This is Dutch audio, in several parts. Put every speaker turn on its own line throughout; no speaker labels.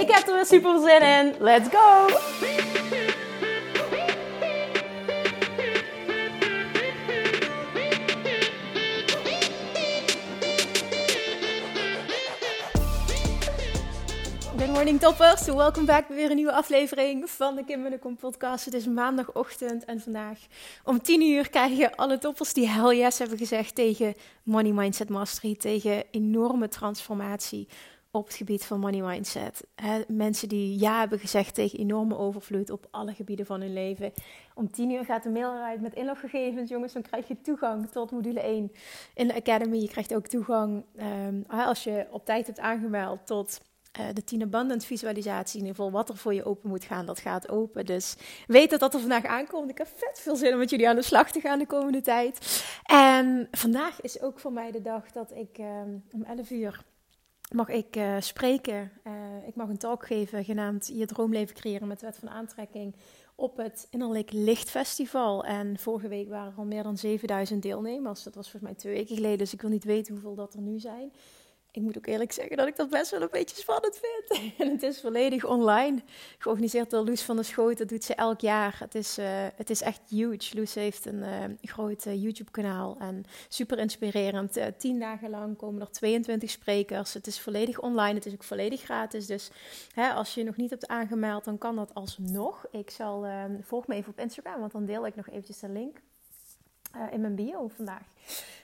Ik heb er weer super zin in. Let's go! Good morning toppers, welkom back bij weer een nieuwe aflevering van de Kim Munnekom podcast. Het is maandagochtend en vandaag om 10 uur krijgen alle toppers die hell yes hebben gezegd tegen Money Mindset Mastery, tegen enorme transformatie op het gebied van money mindset. mensen die ja hebben gezegd tegen enorme overvloed op alle gebieden van hun leven. Om 10 uur gaat de mail eruit met inloggegevens, jongens. Dan krijg je toegang tot module 1 in de Academy. Je krijgt ook toegang um, als je op tijd hebt aangemeld tot uh, de 10 Abundance visualisatie. In ieder geval wat er voor je open moet gaan, dat gaat open. Dus weet dat dat er vandaag aankomt. Ik heb vet veel zin om met jullie aan de slag te gaan de komende tijd. En vandaag is ook voor mij de dag dat ik um, om 11 uur mag ik uh, spreken. Uh, ik mag een talk geven genaamd Je droomleven creëren met de wet van aantrekking op het Innerlijk Licht Festival. En vorige week waren er al meer dan 7000 deelnemers. Dat was volgens mij twee weken geleden, dus ik wil niet weten hoeveel dat er nu zijn ik moet ook eerlijk zeggen dat ik dat best wel een beetje spannend vind. En het is volledig online. Georganiseerd door Loes van der Schoot. Dat doet ze elk jaar. Het is, uh, het is echt huge. Loes heeft een uh, groot uh, YouTube-kanaal. En super inspirerend. tien dagen lang komen er 22 sprekers. Het is volledig online. Het is ook volledig gratis. Dus hè, als je nog niet hebt aangemeld, dan kan dat alsnog. Ik zal, volg me even op Instagram, want dan deel ik nog eventjes de link in mijn bio vandaag.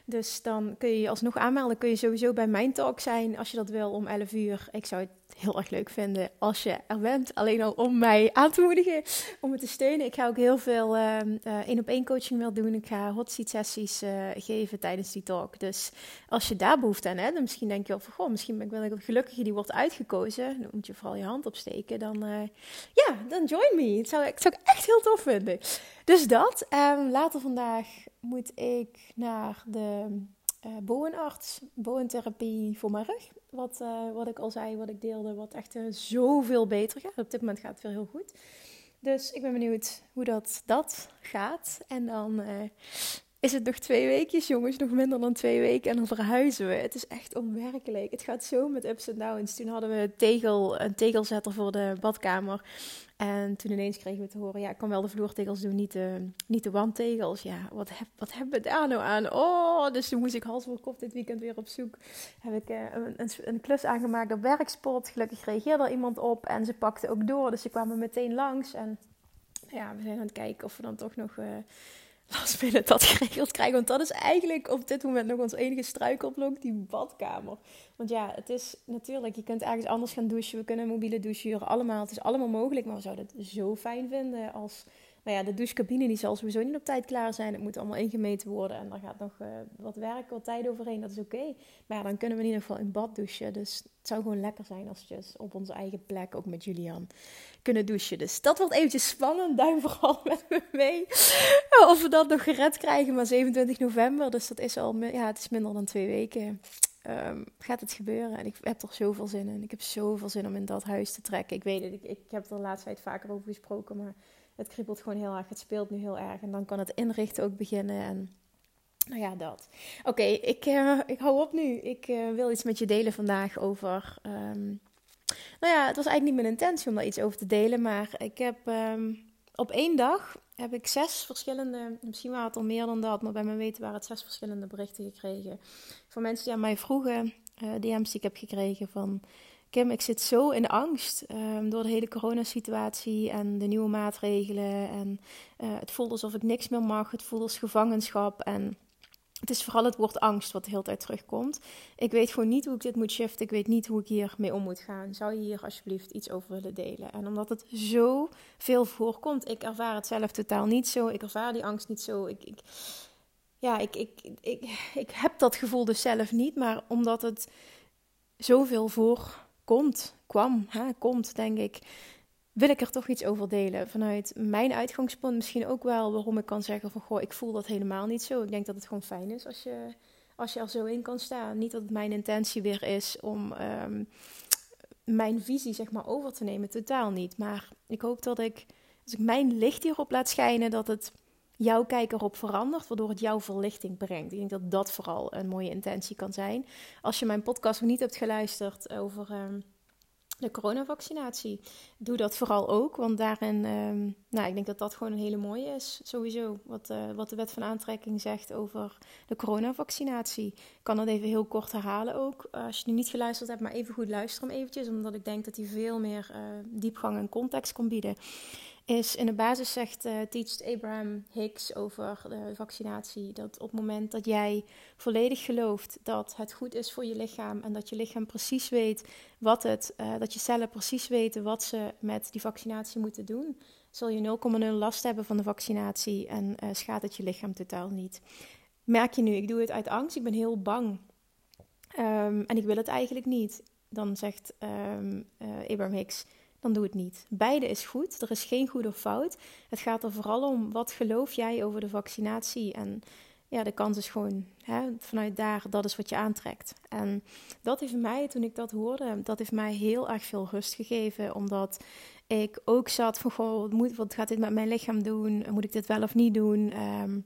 Dus dan kun je je alsnog aanmelden. Kun je sowieso bij mijn talk zijn als je dat wil om 11 uur. Ik zou het heel erg leuk vinden als je er bent. Alleen al om mij aan te moedigen, om me te steunen. Ik ga ook heel veel één uh, op één coaching wil doen. Ik ga hot seat sessies uh, geven tijdens die talk. Dus als je daar behoefte aan hebt, dan misschien denk je wel van... Goh, misschien ben ik wel een gelukkige die wordt uitgekozen. Dan moet je vooral je hand opsteken. Dan, uh, ja, dan join me. Het zou, ik zou ik echt heel tof vinden. Dus dat. Um, later vandaag moet ik naar de uh, boenarts, boentherapie voor mijn rug. Wat, uh, wat ik al zei, wat ik deelde, wat echt uh, zoveel beter gaat. Op dit moment gaat het weer heel goed. Dus ik ben benieuwd hoe dat, dat gaat. En dan is het nog twee weekjes, jongens. Nog minder dan twee weken en dan verhuizen we. Het is echt onwerkelijk. Het gaat zo met ups en downs. Toen hadden we tegel, een tegelzetter voor de badkamer. En toen ineens kregen we te horen, ja, ik kan wel de vloertegels doen, niet de, niet de wandtegels. Ja, wat, heb, wat hebben we daar nou aan? Oh, dus toen moest ik hals voor kop dit weekend weer op zoek. Heb ik uh, een, een, een, klus aangemaakt op werksport. Gelukkig reageerde er iemand op en ze pakte ook door. Dus ze kwamen meteen langs. En ja, we zijn aan het kijken of we dan toch nog... Uh, last minute dat geregeld krijgen. Want dat is eigenlijk op dit moment nog ons enige struikelblok, die badkamer. Want ja, het is natuurlijk, je kunt ergens anders gaan douchen. We kunnen mobiele douche huren, allemaal. Het is allemaal mogelijk, maar we zouden het zo fijn vinden als... Nou ja, de douchecabine die zal sowieso niet op tijd klaar zijn. Het moet allemaal ingemeten worden en daar gaat nog uh, wat werk, wat tijd overheen. Dat is oké. Maar ja, dan kunnen we in ieder geval in bad douchen. Dus het zou gewoon lekker zijn als je op onze eigen plek, ook met Julian, kunnen douchen. Dus dat wordt eventjes spannend. Duim vooral met me mee. Of we dat nog gered krijgen. Maar 27 november, dus dat is al, ja, het is minder dan twee weken. Um, gaat het gebeuren. En ik heb er zoveel zin in. Ik heb zoveel zin om in dat huis te trekken. Ik weet het, ik, ik heb er de laatste tijd vaker over gesproken. Maar het kriebelt gewoon heel erg. Het speelt nu heel erg. En dan kan het inrichten ook beginnen. En nou ja, dat. Oké, ik, uh, ik hou op nu. Ik uh, wil iets met je delen vandaag over. Um, nou ja, het was eigenlijk niet mijn intentie om daar iets over te delen. Maar ik heb um, op één dag heb ik zes verschillende, misschien waren het al meer dan dat, maar bij mijn weten waren het zes verschillende berichten gekregen. Van mensen die aan mij vroegen, uh, DM's die ik heb gekregen van... Kim, ik zit zo in angst um, door de hele coronasituatie en de nieuwe maatregelen. En uh, het voelt alsof ik niks meer mag. Het voelt als gevangenschap. En het is vooral het woord angst wat de hele tijd terugkomt. Ik weet gewoon niet hoe ik dit moet shiften. Ik weet niet hoe ik hier mee om moet gaan. Zou je hier alsjeblieft iets over willen delen? En omdat het zo veel voorkomt, ik ervaar het zelf totaal niet zo. Ik ervaar die angst niet zo. Ik, ik ja, ik, ik, ik, ik heb dat gevoel dus zelf niet. Maar omdat het zoveel voor komt, kwam, hè, komt, denk ik, wil ik er toch iets over delen. Vanuit mijn uitgangspunt misschien ook wel waarom ik kan zeggen van, goh, ik voel dat helemaal niet zo. Ik denk dat het gewoon fijn is als je, als je er zo in kan staan. Niet dat het mijn intentie weer is om ehm, mijn visie, zeg maar, over te nemen. Totaal niet. Maar ik hoop dat ik, als ik mijn licht hierop laat schijnen, dat het jouw kijk erop verandert, waardoor het jouw verlichting brengt. Ik denk dat dat vooral een mooie intentie kan zijn. Als je mijn podcast nog niet hebt geluisterd over ehm, de coronavaccinatie, doe dat vooral ook. Want daarin, um, nou, ik denk dat dat gewoon een hele mooie is. Sowieso, wat, uh, wat de wet van aantrekking zegt over de coronavaccinatie. Ik kan dat even heel kort herhalen ook. als je nu niet geluisterd hebt, maar even goed luisteren hem eventjes. Omdat ik denk dat hij veel meer uh, diepgang en context kan bieden is in de basis zegt, uh, Abraham Hicks over de vaccinatie, dat op het moment dat jij volledig gelooft dat het goed is voor je lichaam en dat je lichaam precies weet wat het, uh, dat je cellen precies weten wat ze met die vaccinatie moeten doen, zul je 0,0 last hebben van de vaccinatie en uh, schaadt het je lichaam totaal niet. Merk je nu, ik doe het uit angst, ik ben heel bang um, en ik wil het eigenlijk niet. Dan zegt um, Abraham Hicks, dan doe het niet. Beide is goed. Er is geen goed of fout. Het gaat er vooral om wat geloof jij over de vaccinatie. En ja, de kans is gewoon hè, vanuit daar, dat is wat je aantrekt. En dat heeft mij, toen ik dat hoorde, dat heeft mij heel erg veel rust gegeven. Omdat ik ook zat van, goh, wat, moet, wat gaat dit met mijn lichaam doen? Moet ik dit wel of niet doen? Um,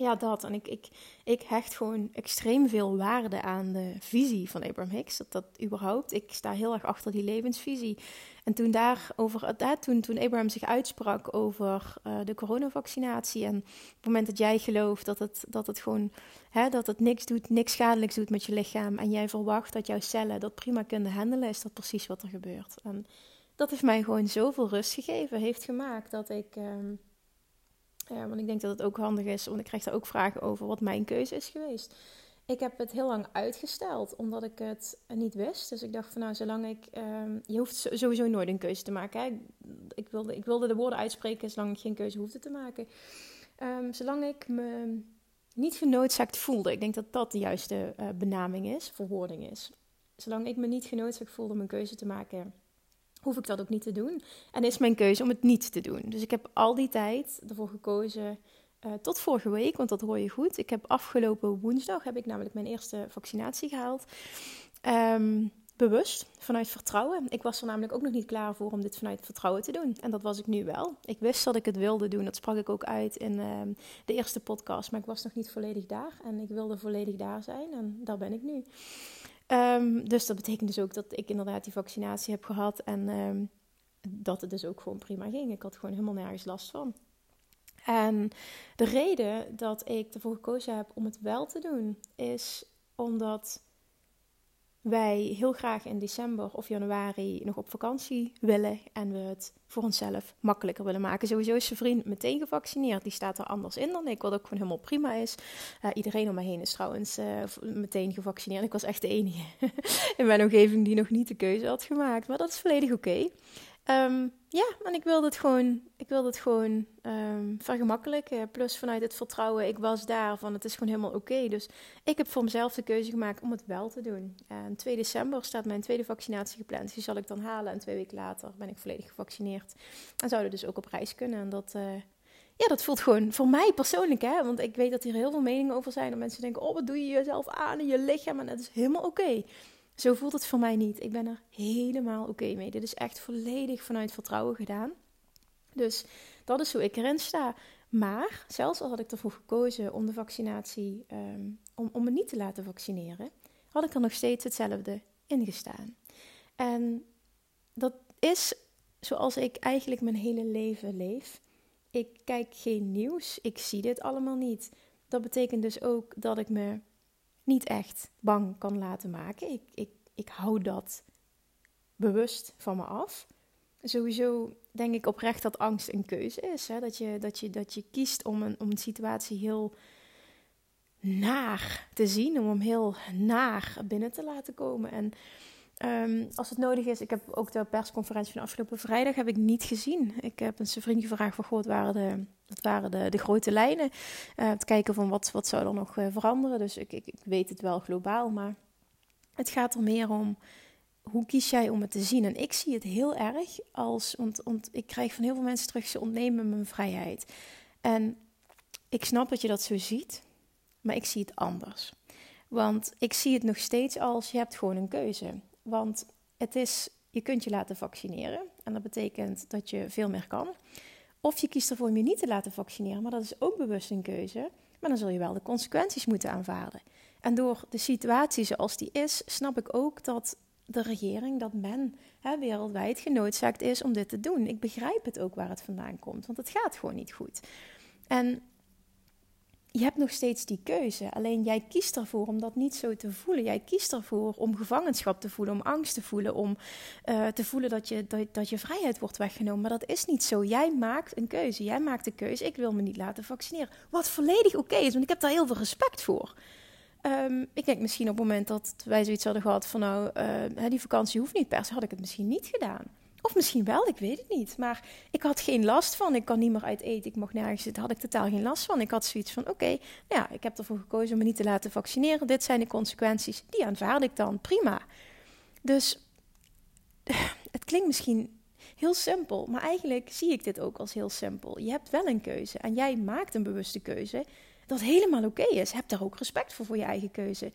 ja, dat. En ik, ik, ik hecht gewoon extreem veel waarde aan de visie van Abraham Hicks. Dat, dat überhaupt. Ik sta heel erg achter die levensvisie. En toen daarover, uh, toen, toen Abraham zich uitsprak over uh, de coronavaccinatie. En op het moment dat jij gelooft dat het, dat het gewoon hè, dat het niks doet, niks schadelijks doet met je lichaam. En jij verwacht dat jouw cellen dat prima kunnen handelen, is dat precies wat er gebeurt. En dat heeft mij gewoon zoveel rust gegeven, heeft gemaakt dat ik. Um, ja, want ik denk dat het ook handig is, want ik krijg daar ook vragen over wat mijn keuze is geweest. Ik heb het heel lang uitgesteld, omdat ik het niet wist. Dus ik dacht van nou, zolang ik... Um, je hoeft sowieso nooit een keuze te maken. Ik, wilde, ik wilde de woorden uitspreken, zolang ik geen keuze hoefde te maken. Um, zolang ik me niet genoodzaakt voelde. Ik denk dat dat de juiste uh, benaming is, verwoording is. Zolang ik me niet genoodzaakt voelde om een keuze te maken hoef ik dat ook niet te doen. En is mijn keuze om het niet te doen. Dus ik heb al die tijd ervoor gekozen, uh, tot vorige week, want dat hoor je goed. Ik heb afgelopen woensdag, heb ik namelijk mijn eerste vaccinatie gehaald. Um, bewust, vanuit vertrouwen. Ik was er namelijk ook nog niet klaar voor om dit vanuit vertrouwen te doen. En dat was ik nu wel. Ik wist dat ik het wilde doen. Dat sprak ik ook uit in uh, de eerste podcast. Maar ik was nog niet volledig daar. En ik wilde volledig daar zijn. En daar ben ik nu. Um, dus dat betekent dus ook dat ik inderdaad die vaccinatie heb gehad en um, dat het dus ook gewoon prima ging. Ik had gewoon helemaal nergens last van. En de reden dat ik ervoor gekozen heb om het wel te doen, is omdat wij heel graag in december of januari nog op vakantie willen en we het voor onszelf makkelijker willen maken. Sowieso is zijn vriend meteen gevaccineerd. Die staat er anders in dan ik, wat ook gewoon helemaal prima is. Uh, iedereen om me heen is trouwens uh, meteen gevaccineerd. Ik was echt de enige in mijn omgeving die nog niet de keuze had gemaakt. Maar dat is volledig oké. Um, ja, en ik wilde het gewoon, ik wilde het gewoon um, vergemakkelijken. Plus vanuit het vertrouwen, ik was daar van het is gewoon helemaal oké. Dus ik heb voor mezelf de keuze gemaakt om het wel te doen. En 2 december staat mijn tweede vaccinatie gepland. Die zal ik dan halen en twee weken later ben ik volledig gevaccineerd. En zouden dus ook op reis kunnen. En dat, uh, ja, dat voelt gewoon voor mij persoonlijk, hè. Want ik weet dat hier heel veel meningen over zijn. En mensen denken, oh, wat doe je jezelf aan in je lichaam? En dat is helemaal oké. Zo voelt het voor mij niet. Ik ben er helemaal oké mee. Dit is echt volledig vanuit vertrouwen gedaan. Dus dat is hoe ik erin sta. Maar zelfs al had ik ervoor gekozen om de vaccinatie, um, om, om me niet te laten vaccineren, had ik er nog steeds hetzelfde in gestaan. En dat is zoals ik eigenlijk mijn hele leven leef. Ik kijk geen nieuws, ik zie dit allemaal niet. Dat betekent dus ook dat ik me niet echt bang kan laten maken. Ik, ik, ik hou dat bewust van me af. Sowieso denk ik oprecht dat angst een keuze is. Hè? Dat, je, dat, je, dat je kiest om een, om een situatie heel naar te zien, om hem heel naar binnen te laten komen. En um, als het nodig is, ik heb ook de persconferentie van afgelopen vrijdag heb ik niet gezien. Ik heb een vriend gevraagd van, wat waren de, wat waren de, de grote lijnen? Uh, te kijken van wat, wat zou er nog uh, veranderen. Dus ik, ik, ik weet het wel globaal, maar het gaat er meer om hoe kies jij om het te zien? En ik zie het heel erg als, want, want ik krijg van heel veel mensen terug, ze ontnemen mijn vrijheid. En ik snap dat je dat zo ziet, maar ik zie het anders. Want ik zie het nog steeds als je hebt gewoon een keuze. Want het is, je kunt je laten vaccineren en dat betekent dat je veel meer kan. Of je kiest ervoor om je niet te laten vaccineren, maar dat is ook bewust een keuze. Maar dan zul je wel de consequenties moeten aanvaarden. En door de situatie zoals die is, snap ik ook dat de regering, dat men hè, wereldwijd genoodzaakt is om dit te doen. Ik begrijp het ook waar het vandaan komt, want het gaat gewoon niet goed. En je hebt nog steeds die keuze. Alleen jij kiest ervoor om dat niet zo te voelen. Jij kiest ervoor om gevangenschap te voelen, om angst te voelen, om uh, te voelen dat je, dat, dat je vrijheid wordt weggenomen. Maar dat is niet zo. Jij maakt een keuze. Jij maakt de keuze. Ik wil me niet laten vaccineren. Wat volledig oké is, want ik heb daar heel veel respect voor. Um, ik denk misschien op het moment dat wij zoiets hadden gehad van nou, uh, die vakantie hoeft niet per se, had ik het misschien niet gedaan. Of misschien wel, ik weet het niet. Maar ik had geen last van. Ik kan niet meer uit eten. Ik mocht nergens zitten. Had ik totaal geen last van. Ik had zoiets van: oké, nou ja, ik heb ervoor gekozen om me niet te laten vaccineren. Dit zijn de consequenties. Die aanvaard ik dan. Prima. Dus het klinkt misschien heel simpel. Maar eigenlijk zie ik dit ook als heel simpel. Je hebt wel een keuze. En jij maakt een bewuste keuze. Dat helemaal oké is. Heb daar ook respect voor voor je eigen keuze.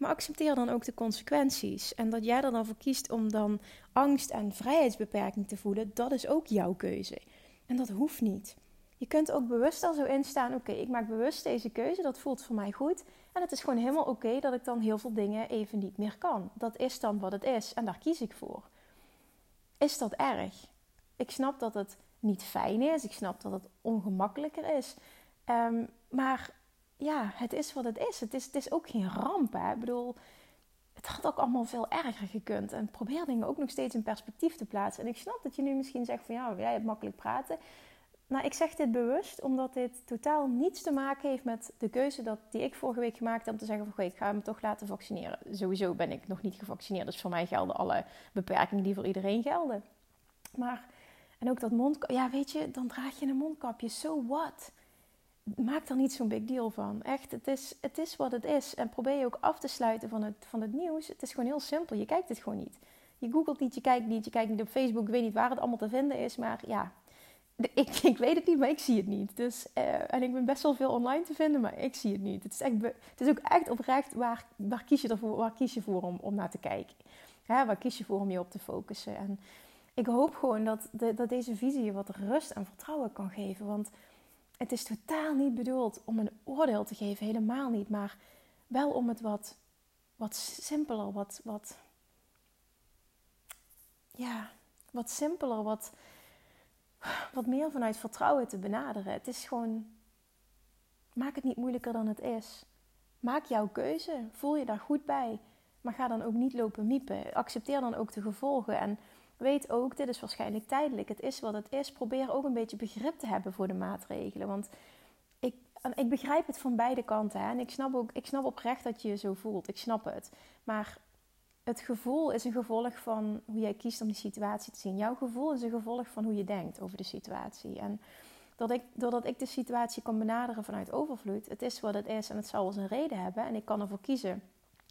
Maar accepteer dan ook de consequenties. En dat jij er dan voor kiest om dan angst en vrijheidsbeperking te voelen, dat is ook jouw keuze. En dat hoeft niet. Je kunt ook bewust al zo instaan: oké, ik maak bewust deze keuze, dat voelt voor mij goed. En het is gewoon helemaal oké dat ik dan heel veel dingen even niet meer kan. Dat is dan wat het is en daar kies ik voor. Is dat erg? Ik snap dat het niet fijn is, ik snap dat het ongemakkelijker is. Um, maar ja, het is wat het is. Het is, het is ook geen ramp. Hè? Ik bedoel, het had ook allemaal veel erger gekund. En probeer dingen ook nog steeds in perspectief te plaatsen. En ik snap dat je nu misschien zegt van ja, jij hebt makkelijk praten. Nou, ik zeg dit bewust omdat dit totaal niets te maken heeft met de keuze dat, die ik vorige week gemaakt heb om te zeggen van ik ga me toch laten vaccineren. Sowieso ben ik nog niet gevaccineerd, dus voor mij gelden alle beperkingen die voor iedereen gelden. Maar, en ook dat mondkapje, ja weet je, dan draag je een mondkapje, so what? Maak er niet zo'n big deal van. Echt, het is, het is wat het is. En probeer je ook af te sluiten van het, van het nieuws. Het is gewoon heel simpel. Je kijkt het gewoon niet. Je googelt niet, je kijkt niet, je kijkt niet op Facebook. Ik weet niet waar het allemaal te vinden is. Maar ja, ik, ik weet het niet, maar ik zie het niet. Dus, uh, en ik ben best wel veel online te vinden, maar ik zie het niet. Het is, echt, het is ook echt oprecht, waar, waar kies je ervoor, waar kies je voor om, om naar te kijken? Hè, waar kies je voor om je op te focussen? En ik hoop gewoon dat, de, dat deze visie je wat rust en vertrouwen kan geven. Want het is totaal niet bedoeld om een oordeel te geven, helemaal niet. Maar wel om het wat, wat simpeler, wat, wat, ja, wat simpeler, wat, wat meer vanuit vertrouwen te benaderen. Het is gewoon, maak het niet moeilijker dan het is. Maak jouw keuze, voel je daar goed bij. Maar ga dan ook niet lopen miepen. Accepteer dan ook de gevolgen. En weet ook, dit is waarschijnlijk tijdelijk. Het is wat het is. Probeer ook een beetje begrip te hebben voor de maatregelen. Want ik, ik begrijp het van beide kanten. Hè? En ik snap, ook, ik snap oprecht dat je je zo voelt. Ik snap het. Maar het gevoel is een gevolg van hoe jij kiest om die situatie te zien. Jouw gevoel is een gevolg van hoe je denkt over de situatie. En dat ik, doordat ik de situatie kan benaderen vanuit overvloed, het is wat het is en het zal wel zijn reden hebben. En ik kan ervoor kiezen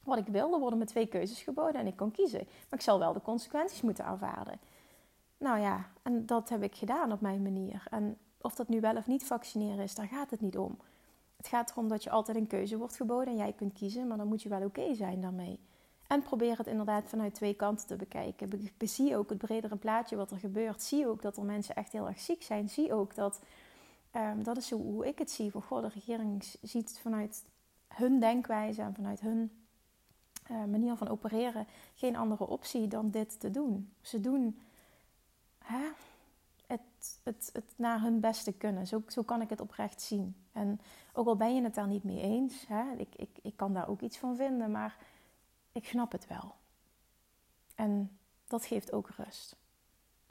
wat ik wil. Er worden me twee keuzes geboden en ik kan kiezen. Maar ik zal wel de consequenties moeten aanvaarden. Nou ja, en dat heb ik gedaan op mijn manier. En of dat nu wel of niet vaccineren is, daar gaat het niet om. Het gaat erom dat je altijd een keuze wordt geboden en jij kunt kiezen, maar dan moet je wel oké zijn daarmee. En probeer het inderdaad vanuit twee kanten te bekijken. Be zie ook het bredere plaatje wat er gebeurt. Zie ook dat er mensen echt heel erg ziek zijn. Zie ook dat, um, dat is hoe ik het zie. Van, goh, de regering ziet het vanuit hun denkwijze en vanuit hun manier van opereren geen andere optie dan dit te doen. Ze doen hè, het, het, het naar hun beste kunnen. Zo, zo kan ik het oprecht zien. En ook al ben je het daar niet mee eens, hè, ik, ik, ik kan daar ook iets van vinden, maar ik snap het wel. En dat geeft ook rust.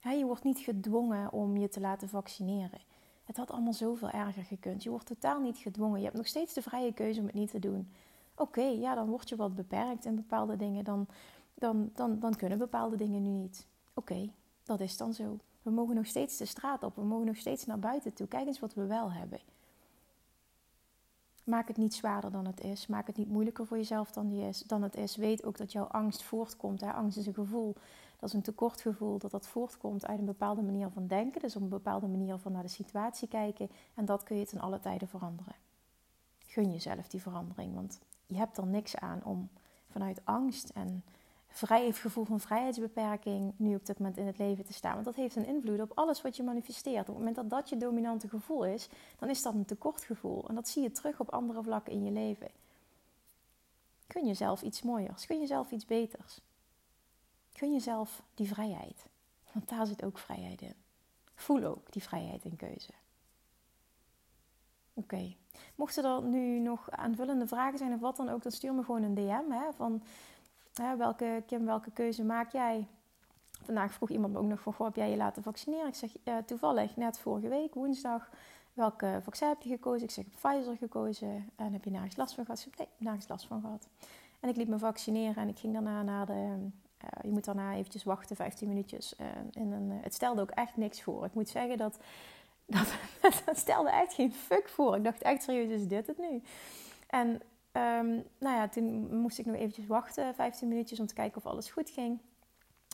Hè, je wordt niet gedwongen om je te laten vaccineren. Het had allemaal zoveel erger gekund. Je wordt totaal niet gedwongen. Je hebt nog steeds de vrije keuze om het niet te doen. Oké, ja, dan word je wat beperkt in bepaalde dingen. Dan, dan, dan, dan kunnen bepaalde dingen nu niet. Oké, dat is dan zo. We mogen nog steeds de straat op. We mogen nog steeds naar buiten toe. Kijk eens wat we wel hebben. Maak het niet zwaarder dan het is. Maak het niet moeilijker voor jezelf dan, die is, dan het is. Weet ook dat jouw angst voortkomt. Angst is een gevoel. Dat is een tekortgevoel. Dat dat voortkomt uit een bepaalde manier van denken. Dus op een bepaalde manier van naar de situatie kijken. En dat kun je ten alle tijden veranderen. Gun jezelf die verandering. Want je hebt er niks aan om vanuit angst en vrij, het gevoel van vrijheidsbeperking nu op dit moment in het leven te staan. Want dat heeft een invloed op alles wat je manifesteert. Op het moment dat dat je dominante gevoel is, dan is dat een tekortgevoel. En dat zie je terug op andere vlakken in je leven. Kun jezelf iets mooiers, kun jezelf iets beters. Kun jezelf die vrijheid. Want daar zit ook vrijheid in. Voel ook die vrijheid in keuze. Oké. Mochten er nu nog aanvullende vragen zijn of wat dan ook, dan stuur me gewoon een DM. Hè, van welke, Kim, welke keuze maak jij? Vandaag vroeg iemand me ook nog van, goh, heb jij je laten vaccineren? Ik zeg, toevallig, net vorige week, woensdag, welke vaccin heb je gekozen? Ik zeg, heb Pfizer gekozen. En heb je nergens last van gehad? Nee, nergens last van gehad. En ik liet me vaccineren en ik ging daarna naar de... Uh, je moet daarna eventjes wachten, 15 minuutjes. Uh, een, het stelde ook echt niks voor. Ik moet zeggen dat, dat, dat stelde echt geen fuck voor. Ik dacht echt serieus, is dit het nu? En Um, nou ja, toen moest ik nog eventjes wachten, 15 minuutjes, om te kijken of alles goed ging.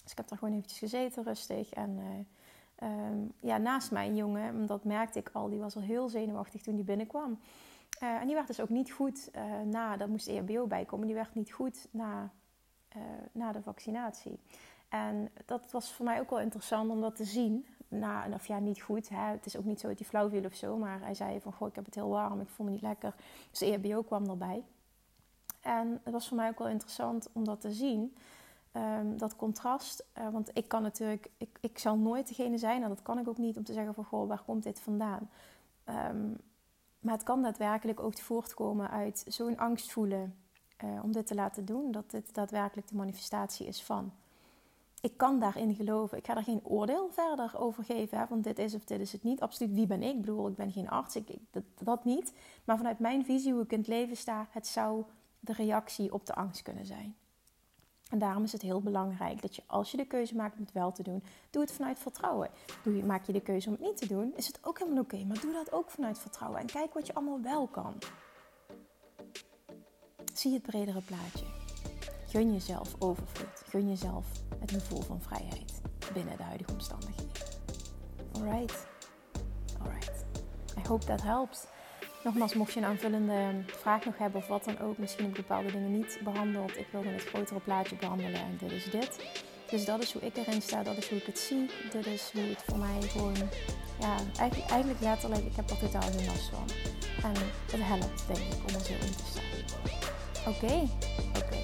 Dus ik heb daar gewoon eventjes gezeten, rustig. En uh, um, ja, naast mij een jongen, dat merkte ik al, die was al heel zenuwachtig toen die binnenkwam. Uh, en die werd dus ook niet goed uh, na, daar moest EHBO bij komen, die werd niet goed na, na de vaccinatie. En dat was voor mij ook wel interessant om dat te zien na, of ja, niet goed. Hè. Het is ook niet zo dat hij flauw viel of zo. Maar hij zei van, goh, ik heb het heel warm, ik voel me niet lekker. Dus EHBO kwam erbij. En het was voor mij ook wel interessant om dat te zien. Um, dat contrast. Uh, want ik kan natuurlijk, ik, ik zal nooit degene zijn, en dat kan ik ook niet, om te zeggen van, goh, waar komt dit vandaan? Um, maar het kan daadwerkelijk ook voortkomen uit zo'n angst voelen uh, om dit te laten doen, dat dit daadwerkelijk de manifestatie is van ik kan daarin geloven. Ik ga er geen oordeel verder over geven. Hè, van dit is of dit is het niet. Absoluut, wie ben ik? Ik bedoel, ik ben geen arts. Ik, dat, dat niet. Maar vanuit mijn visie, hoe ik in het leven sta, het zou de reactie op de angst kunnen zijn. En daarom is het heel belangrijk dat je als je de keuze maakt om het wel te doen, doe het vanuit vertrouwen. Doe je, maak je de keuze om het niet te doen, is het ook helemaal oké. maar doe dat ook vanuit vertrouwen. En kijk wat je allemaal wel kan. Zie het bredere plaatje. Gun jezelf overvloed. Gun jezelf het gevoel van vrijheid binnen de huidige omstandigheden. Alright. Alright. I hope that helps. Nogmaals, mocht je een aanvullende vraag nog hebben of wat dan ook, misschien heb ik bepaalde dingen niet behandeld. Ik wilde het grotere plaatje behandelen en dit is dit. Dus dat is hoe ik erin sta, dat is hoe ik het zie. Dit is hoe het voor mij gewoon, ja, eigenlijk, eigenlijk letterlijk, ik heb er totaal geen last van. En het helpt, denk ik, om er zo in te staan. Oké, oké.